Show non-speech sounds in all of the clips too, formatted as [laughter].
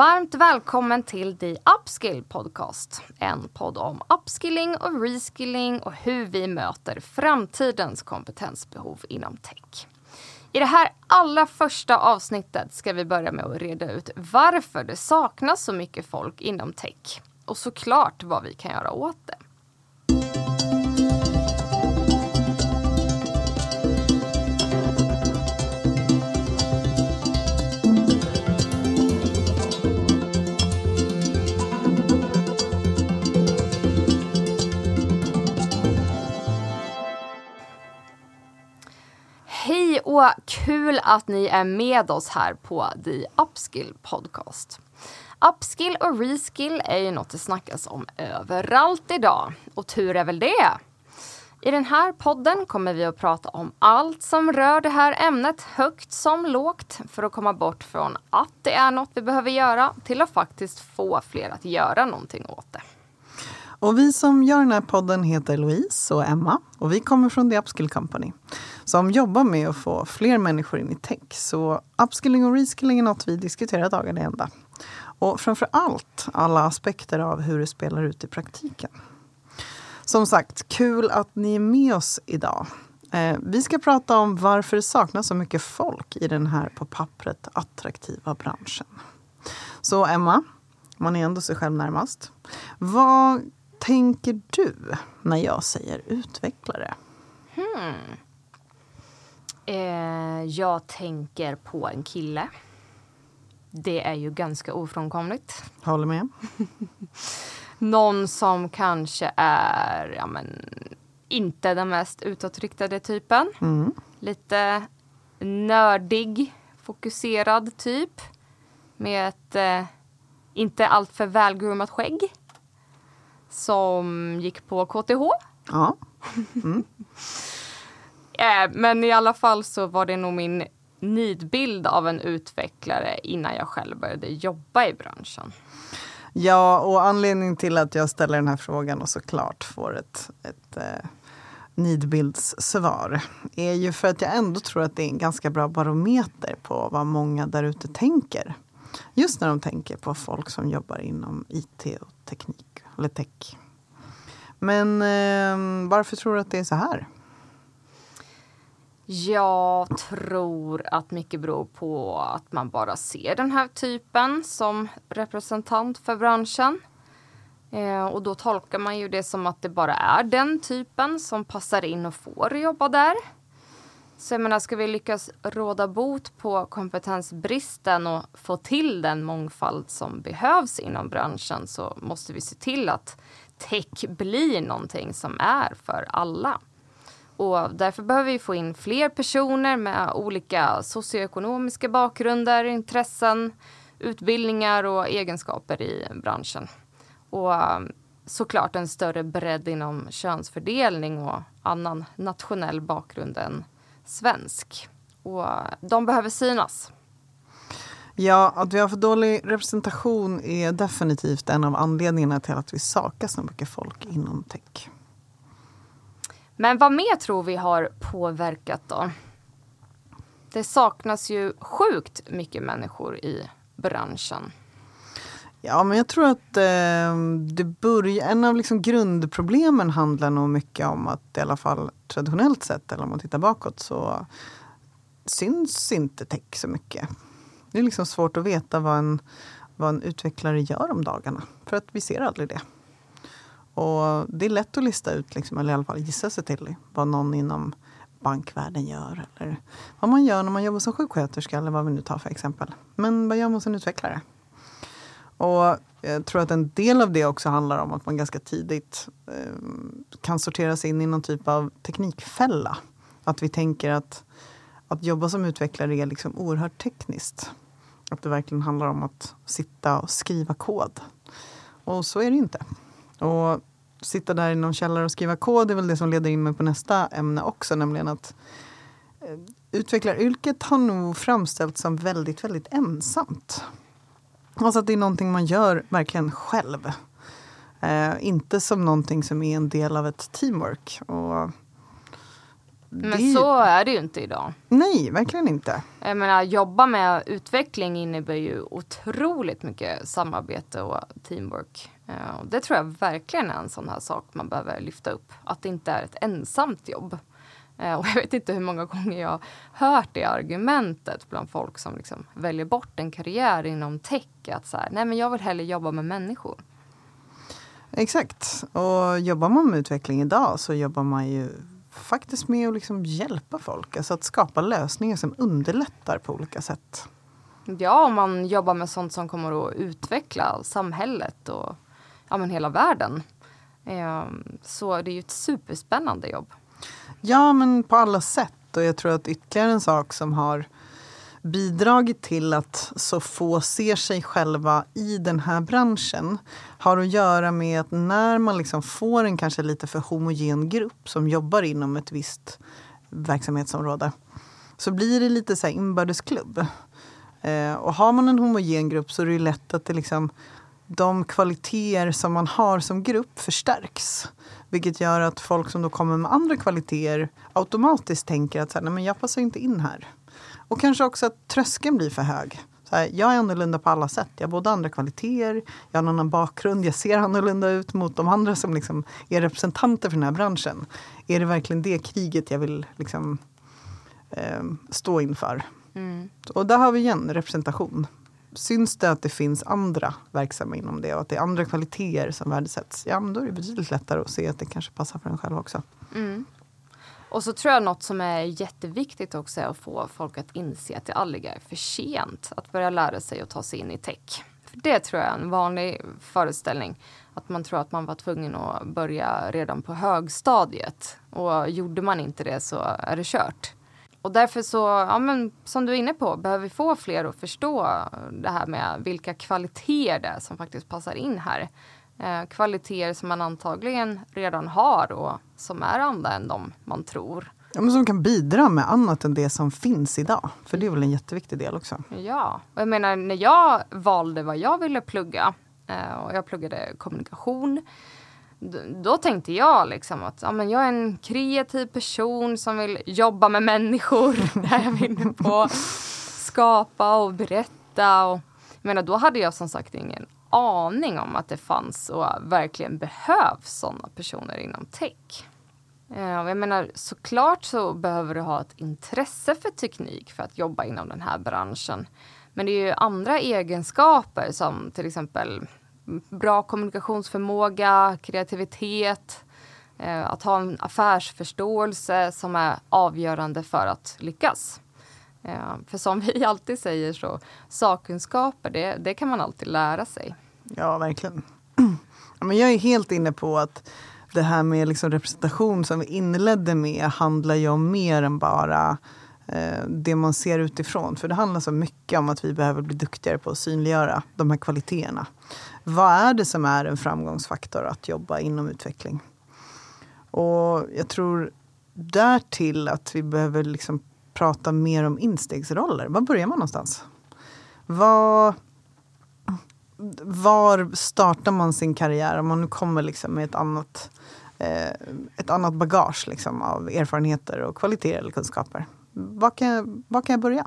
Varmt välkommen till The Upskill Podcast. En podd om upskilling och reskilling och hur vi möter framtidens kompetensbehov inom tech. I det här allra första avsnittet ska vi börja med att reda ut varför det saknas så mycket folk inom tech och såklart vad vi kan göra åt det. Hej och kul att ni är med oss här på The Upskill Podcast. Upskill och reskill är ju något det snackas om överallt idag. Och tur är väl det. I den här podden kommer vi att prata om allt som rör det här ämnet, högt som lågt, för att komma bort från att det är något vi behöver göra till att faktiskt få fler att göra någonting åt det. Och vi som gör den här podden heter Louise och Emma och vi kommer från The Upskill Company som jobbar med att få fler människor in i tech. Så upskilling och reskilling är något vi diskuterar dagen i ända. Och framför allt alla aspekter av hur det spelar ut i praktiken. Som sagt, kul att ni är med oss idag. Eh, vi ska prata om varför det saknas så mycket folk i den här på pappret attraktiva branschen. Så Emma, man är ändå sig själv närmast. Vad tänker du när jag säger utvecklare? Hmm. Eh, jag tänker på en kille. Det är ju ganska ofrånkomligt. Håller med. [laughs] Någon som kanske är ja, men, inte den mest utåtriktade typen. Mm. Lite nördig, fokuserad typ. Med ett eh, inte alltför välgroomat skägg. Som gick på KTH. Ja. Mm. [laughs] Eh, men i alla fall så var det nog min nidbild av en utvecklare innan jag själv började jobba i branschen. Ja, och anledningen till att jag ställer den här frågan och såklart får ett, ett eh, nidbildssvar är ju för att jag ändå tror att det är en ganska bra barometer på vad många där ute tänker. Just när de tänker på folk som jobbar inom IT och teknik, eller tech. Men eh, varför tror du att det är så här? Jag tror att mycket beror på att man bara ser den här typen som representant för branschen. Eh, och då tolkar man ju det som att det bara är den typen som passar in och får jobba där. Så jag menar, ska vi lyckas råda bot på kompetensbristen och få till den mångfald som behövs inom branschen så måste vi se till att tech blir någonting som är för alla. Och därför behöver vi få in fler personer med olika socioekonomiska bakgrunder, intressen, utbildningar och egenskaper i branschen. Och eh, såklart en större bredd inom könsfördelning och annan nationell bakgrund än svensk. Och de behöver synas. Ja, att vi har för dålig representation är definitivt en av anledningarna till att vi saknar så mycket folk inom tech. Men vad mer tror vi har påverkat då? Det saknas ju sjukt mycket människor i branschen. Ja, men jag tror att eh, det börjar, en av liksom grundproblemen handlar nog mycket om att i alla fall traditionellt sett, eller om man tittar bakåt, så syns inte tech så mycket. Det är liksom svårt att veta vad en, vad en utvecklare gör om dagarna, för att vi ser aldrig det. Och det är lätt att lista ut, liksom, eller i alla fall gissa sig till vad någon inom bankvärlden gör. Eller vad man gör när man jobbar som sjuksköterska eller vad vi nu tar för exempel. Men vad gör man som utvecklare? Och jag tror att en del av det också handlar om att man ganska tidigt eh, kan sortera sig in i någon typ av teknikfälla. Att vi tänker att, att jobba som utvecklare är liksom oerhört tekniskt. Att det verkligen handlar om att sitta och skriva kod. Och så är det inte. Och sitta där i någon källare och skriva kod är väl det som leder in mig på nästa ämne också, nämligen att eh, utvecklaryrket har nog framställts som väldigt, väldigt ensamt. Alltså att det är någonting man gör verkligen själv. Eh, inte som någonting som är en del av ett teamwork. Och Men så är det ju inte idag. Nej, verkligen inte. Jag menar, jobba med utveckling innebär ju otroligt mycket samarbete och teamwork. Eh, det tror jag verkligen är en sån här sak man behöver lyfta upp. Att det inte är ett ensamt jobb. Eh, och jag vet inte hur många gånger jag har hört det argumentet bland folk som liksom väljer bort en karriär inom tech. Att så här, nej men jag vill hellre jobba med människor. Exakt. Och jobbar man med utveckling idag så jobbar man ju faktiskt med att liksom hjälpa folk. Alltså att skapa lösningar som underlättar på olika sätt. Ja, om man jobbar med sånt som kommer att utveckla samhället och ja, men hela världen. Eh, så det är ju ett superspännande jobb. Ja, men på alla sätt. Och jag tror att ytterligare en sak som har bidragit till att så få ser sig själva i den här branschen har att göra med att när man liksom får en kanske lite för homogen grupp som jobbar inom ett visst verksamhetsområde så blir det lite så här inbördesklubb. Eh, och har man en homogen grupp så är det lätt att det liksom, de kvaliteter som man har som grupp förstärks. Vilket gör att folk som då kommer med andra kvaliteter automatiskt tänker att så här, Nej, men jag passar inte in här. Och kanske också att tröskeln blir för hög. Så här, jag är annorlunda på alla sätt. Jag har både andra kvaliteter, jag har en annan bakgrund, jag ser annorlunda ut mot de andra som liksom är representanter för den här branschen. Är det verkligen det kriget jag vill liksom, eh, stå inför? Mm. Och där har vi igen representation. Syns det att det finns andra verksamma inom det och att det är andra kvaliteter som värdesätts, ja men då är det betydligt lättare att se att det kanske passar för en själv också. Mm. Och så tror jag något som är jätteviktigt också är att få folk att inse att det aldrig är för sent att börja lära sig att ta sig in i tech. För det tror jag är en vanlig föreställning. Att man tror att man var tvungen att börja redan på högstadiet. Och gjorde man inte det så är det kört. Och därför så, ja men som du är inne på, behöver vi få fler att förstå det här med vilka kvaliteter det är som faktiskt passar in här. Eh, kvaliteter som man antagligen redan har och som är andra än de man tror. Ja, men som kan bidra med annat än det som finns idag. För det är väl en jätteviktig del också. Ja, och jag menar när jag valde vad jag ville plugga eh, och jag pluggade kommunikation då tänkte jag liksom att ja, men jag är en kreativ person som vill jobba med människor. [laughs] Där jag vill på skapa och berätta. Och, jag menar, då hade jag som sagt ingen aning om att det fanns och verkligen behövs sådana personer inom tech. Eh, jag menar, såklart så behöver du ha ett intresse för teknik för att jobba inom den här branschen. Men det är ju andra egenskaper som till exempel bra kommunikationsförmåga, kreativitet, eh, att ha en affärsförståelse som är avgörande för att lyckas. Eh, för som vi [laughs] alltid säger så, sakkunskaper, det, det kan man alltid lära sig. Ja, verkligen. [clears throat] Men jag är helt inne på att det här med liksom representation som vi inledde med handlar ju om mer än bara eh, Eh, det man ser utifrån. För det handlar så mycket om att vi behöver bli duktigare på att synliggöra de här kvaliteterna. Vad är det som är en framgångsfaktor att jobba inom utveckling? Och jag tror därtill att vi behöver liksom prata mer om instegsroller. Var börjar man någonstans? Var, var startar man sin karriär om man nu kommer liksom med ett annat, eh, ett annat bagage liksom av erfarenheter och kvaliteter eller kunskaper? Var kan, var kan jag börja?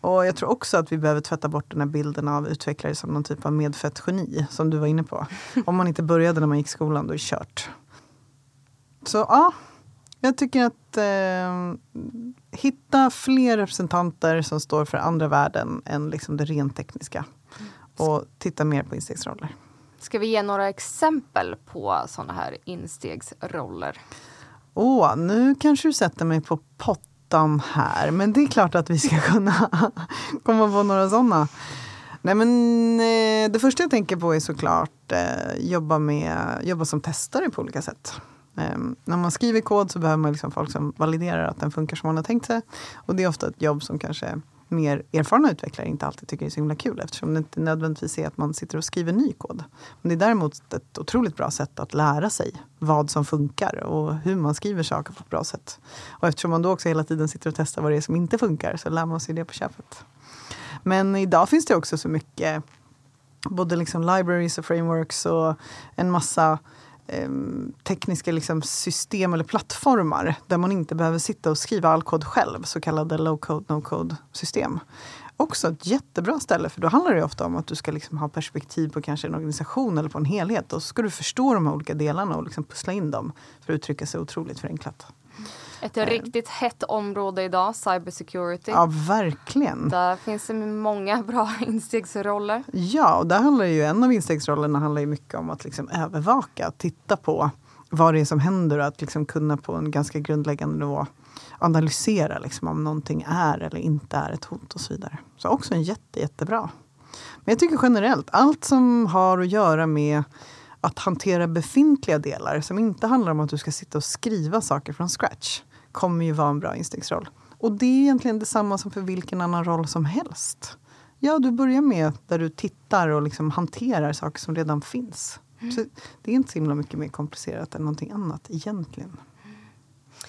Och jag tror också att vi behöver tvätta bort den här bilden av utvecklare som någon typ av medfött geni, som du var inne på. [laughs] Om man inte började när man gick i skolan, då är det kört. Så ja, jag tycker att eh, hitta fler representanter som står för andra värden än liksom det rent tekniska. Och titta mer på instegsroller. Ska vi ge några exempel på sådana här instegsroller? Åh, nu kanske du sätter mig på pott ettan här. Men det är klart att vi ska kunna [laughs] komma på några sådana. Nej men eh, det första jag tänker på är såklart eh, jobba, med, jobba som testare på olika sätt. Eh, när man skriver kod så behöver man liksom folk som validerar att den funkar som man har tänkt sig. Och det är ofta ett jobb som kanske mer erfarna utvecklare inte alltid tycker är så himla kul eftersom det inte nödvändigtvis är att man sitter och skriver ny kod. Men det är däremot ett otroligt bra sätt att lära sig vad som funkar och hur man skriver saker på ett bra sätt. Och eftersom man då också hela tiden sitter och testar vad det är som inte funkar så lär man sig det på köpet. Men idag finns det också så mycket både liksom libraries och frameworks och en massa Ehm, tekniska liksom, system eller plattformar där man inte behöver sitta och skriva all kod själv, så kallade low code, no code system. Också ett jättebra ställe, för då handlar det ofta om att du ska liksom ha perspektiv på kanske en organisation eller på en helhet. Och så ska du förstå de här olika delarna och liksom pussla in dem för att uttrycka sig otroligt förenklat. Ett eh. riktigt hett område idag, cybersecurity. Ja, verkligen. Där finns det många [laughs] bra instegsroller. Ja, och där handlar ju en av instegsrollerna handlar ju mycket om att liksom övervaka, titta på vad det är som händer och att liksom kunna på en ganska grundläggande nivå analysera liksom om någonting är eller inte är ett hot och så vidare. Så också en jätte, jättebra. Men jag tycker generellt, allt som har att göra med att hantera befintliga delar som inte handlar om att du ska sitta och skriva saker från scratch kommer ju vara en bra instegsroll. Och det är egentligen detsamma som för vilken annan roll som helst. Ja, du börjar med där du tittar och liksom hanterar saker som redan finns. Mm. Så det är inte så himla mycket mer komplicerat än någonting annat egentligen.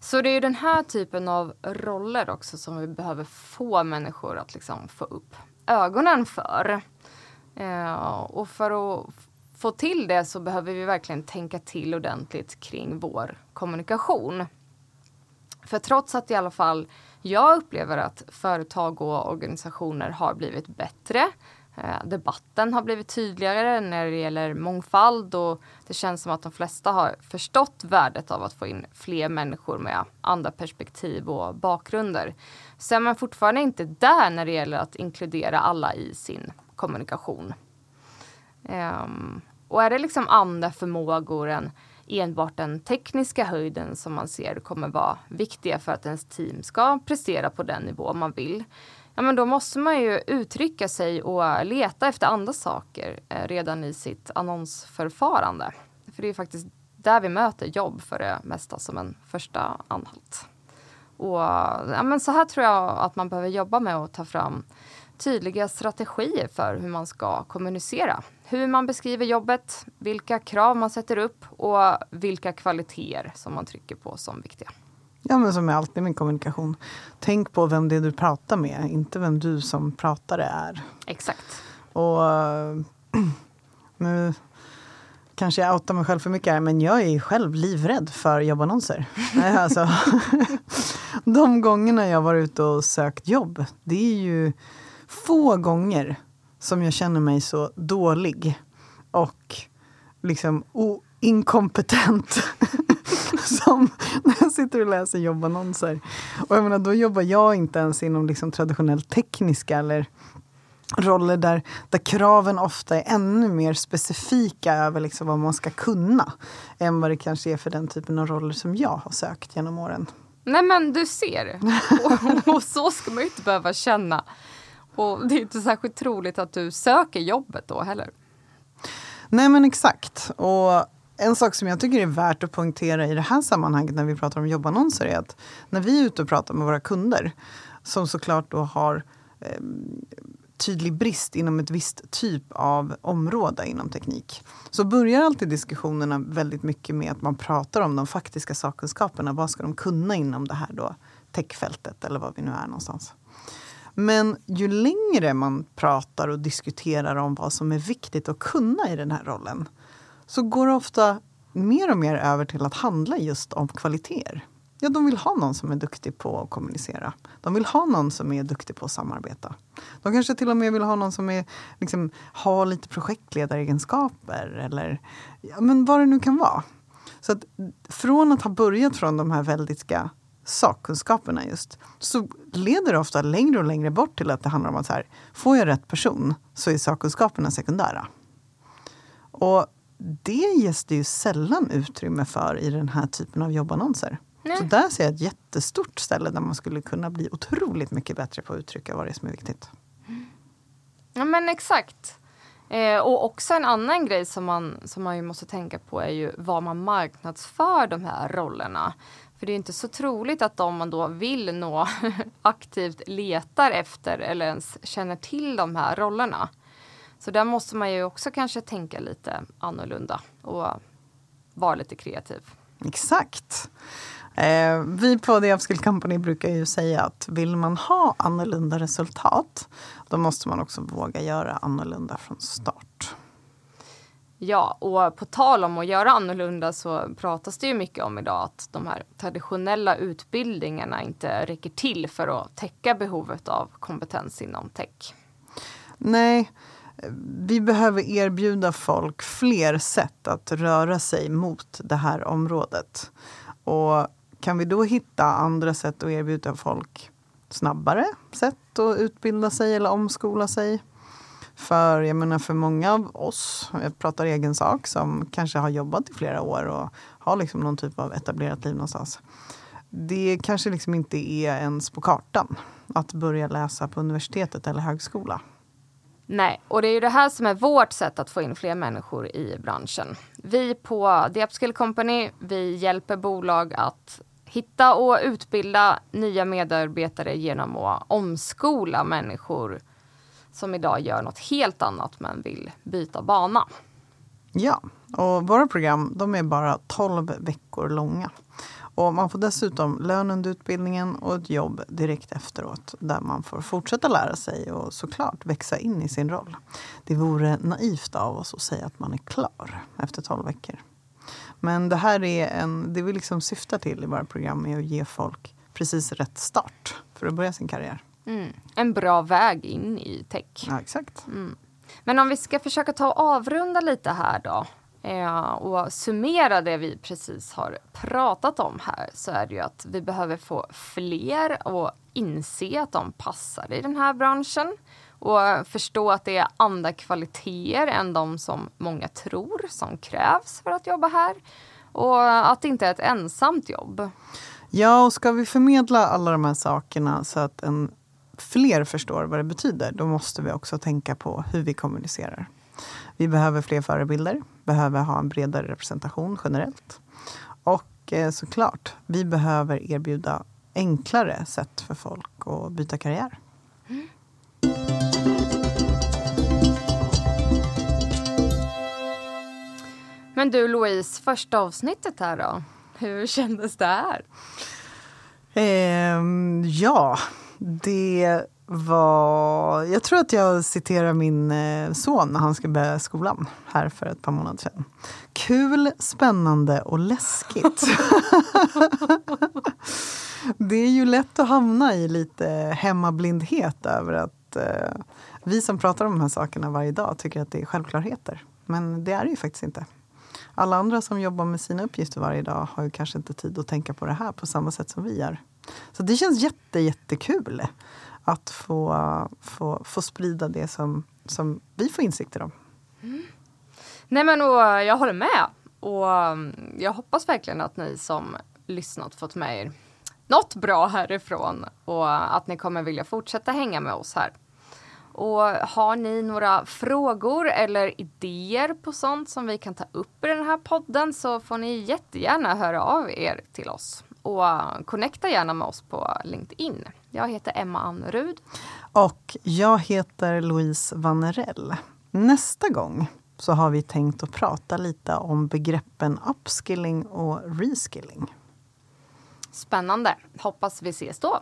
Så det är den här typen av roller också som vi behöver få människor att liksom få upp ögonen för. Eh, och för att få till det så behöver vi verkligen tänka till ordentligt kring vår kommunikation. För trots att i alla fall jag upplever att företag och organisationer har blivit bättre Eh, debatten har blivit tydligare när det gäller mångfald och det känns som att de flesta har förstått värdet av att få in fler människor med andra perspektiv och bakgrunder. Så är man fortfarande inte där när det gäller att inkludera alla i sin kommunikation. Eh, och är det liksom andra förmågor än enbart den tekniska höjden som man ser kommer vara viktiga för att ens team ska prestera på den nivå man vill ja, men då måste man ju uttrycka sig och leta efter andra saker eh, redan i sitt annonsförfarande. För det är faktiskt där vi möter jobb för det mesta som en första anhalt. Och, ja, men så här tror jag att man behöver jobba med att ta fram tydliga strategier för hur man ska kommunicera. Hur man beskriver jobbet, vilka krav man sätter upp och vilka kvaliteter som man trycker på som viktiga. Ja, men som är alltid med kommunikation. Tänk på vem det är du pratar med, inte vem du som pratare är. Exakt. Och [clears throat] nu kanske jag outar mig själv för mycket här, men jag är själv livrädd för jobbannonser. [laughs] alltså, [laughs] de gångerna jag varit ute och sökt jobb, det är ju få gånger som jag känner mig så dålig och liksom inkompetent [laughs] som när jag sitter och läser jobbannonser. Och jag menar, då jobbar jag inte ens inom liksom traditionellt tekniska eller roller där, där kraven ofta är ännu mer specifika över liksom vad man ska kunna än vad det kanske är för den typen av roller som jag har sökt genom åren. Nej men du ser, [laughs] och, och så ska man ju inte behöva känna. Och det är inte särskilt troligt att du söker jobbet då heller. Nej men exakt. Och en sak som jag tycker är värt att poängtera i det här sammanhanget när vi pratar om jobbannonser är att när vi är ute och pratar med våra kunder som såklart då har eh, tydlig brist inom ett visst typ av område inom teknik så börjar alltid diskussionerna väldigt mycket med att man pratar om de faktiska sakkunskaperna. Vad ska de kunna inom det här då techfältet eller vad vi nu är någonstans. Men ju längre man pratar och diskuterar om vad som är viktigt att kunna i den här rollen så går det ofta mer och mer över till att handla just om kvaliteter. Ja, de vill ha någon som är duktig på att kommunicera. De vill ha någon som är duktig på att samarbeta. De kanske till och med vill ha någon som är, liksom, har lite projektledaregenskaper eller ja, men vad det nu kan vara. Så att från att ha börjat från de här väldigt sakkunskaperna just så leder det ofta längre och längre bort till att det handlar om att så här, får jag rätt person så är sakkunskaperna sekundära. Och det ges det ju sällan utrymme för i den här typen av jobbannonser. Nej. Så där ser jag ett jättestort ställe där man skulle kunna bli otroligt mycket bättre på att uttrycka vad det är som är viktigt. Ja men exakt. Eh, och också en annan grej som man, som man ju måste tänka på är ju vad man marknadsför de här rollerna. För det är inte så troligt att de man då vill nå [laughs] aktivt letar efter eller ens känner till de här rollerna så där måste man ju också kanske tänka lite annorlunda och vara lite kreativ. Exakt. Eh, vi på The Upskill Company brukar ju säga att vill man ha annorlunda resultat då måste man också våga göra annorlunda från start. Ja, och på tal om att göra annorlunda så pratas det ju mycket om idag att de här traditionella utbildningarna inte räcker till för att täcka behovet av kompetens inom tech. Nej, vi behöver erbjuda folk fler sätt att röra sig mot det här området. Och kan vi då hitta andra sätt att erbjuda folk snabbare sätt att utbilda sig eller omskola sig för jag menar för många av oss, jag pratar egen sak, som kanske har jobbat i flera år och har liksom någon typ av etablerat liv någonstans. Det kanske liksom inte är ens på kartan att börja läsa på universitetet eller högskola. Nej, och det är ju det här som är vårt sätt att få in fler människor i branschen. Vi på The Upskill Company, vi hjälper bolag att hitta och utbilda nya medarbetare genom att omskola människor som idag gör något helt annat men vill byta bana. Ja, och våra program de är bara 12 veckor långa. Och man får dessutom lön under utbildningen och ett jobb direkt efteråt där man får fortsätta lära sig och såklart växa in i sin roll. Det vore naivt av oss att säga att man är klar efter 12 veckor. Men det här är en, det vi liksom syftar till i våra program är att ge folk precis rätt start för att börja sin karriär. Mm. En bra väg in i tech. Ja, exakt. Mm. Men om vi ska försöka ta och avrunda lite här då eh, och summera det vi precis har pratat om här så är det ju att vi behöver få fler och inse att de passar i den här branschen och förstå att det är andra kvaliteter än de som många tror som krävs för att jobba här. Och att det inte är ett ensamt jobb. Ja, och ska vi förmedla alla de här sakerna så att en fler förstår vad det betyder, då måste vi också tänka på hur vi kommunicerar. Vi behöver fler förebilder, behöver ha en bredare representation generellt. Och eh, såklart, vi behöver erbjuda enklare sätt för folk att byta karriär. Mm. Men du Louise, första avsnittet här då? Hur kändes det här? Eh, ja, det var... Jag tror att jag citerar min eh, son när han ska börja skolan här för ett par månader sedan. Kul, spännande och läskigt. [laughs] det är ju lätt att hamna i lite hemmablindhet över att eh, vi som pratar om de här sakerna varje dag tycker att det är självklarheter. Men det är det ju faktiskt inte. Alla andra som jobbar med sina uppgifter varje dag har ju kanske inte tid att tänka på det här på samma sätt som vi gör. Så det känns jätte, jättekul att få, få, få sprida det som, som vi får insikter om. Mm. Nej men och jag håller med. Och mm, jag hoppas verkligen att ni som lyssnat fått med er något bra härifrån och att ni kommer vilja fortsätta hänga med oss här. Och har ni några frågor eller idéer på sånt som vi kan ta upp i den här podden så får ni jättegärna höra av er till oss och connecta gärna med oss på LinkedIn. Jag heter Emma Annerud. Och jag heter Louise Vannerell. Nästa gång så har vi tänkt att prata lite om begreppen upskilling och reskilling. Spännande. Hoppas vi ses då.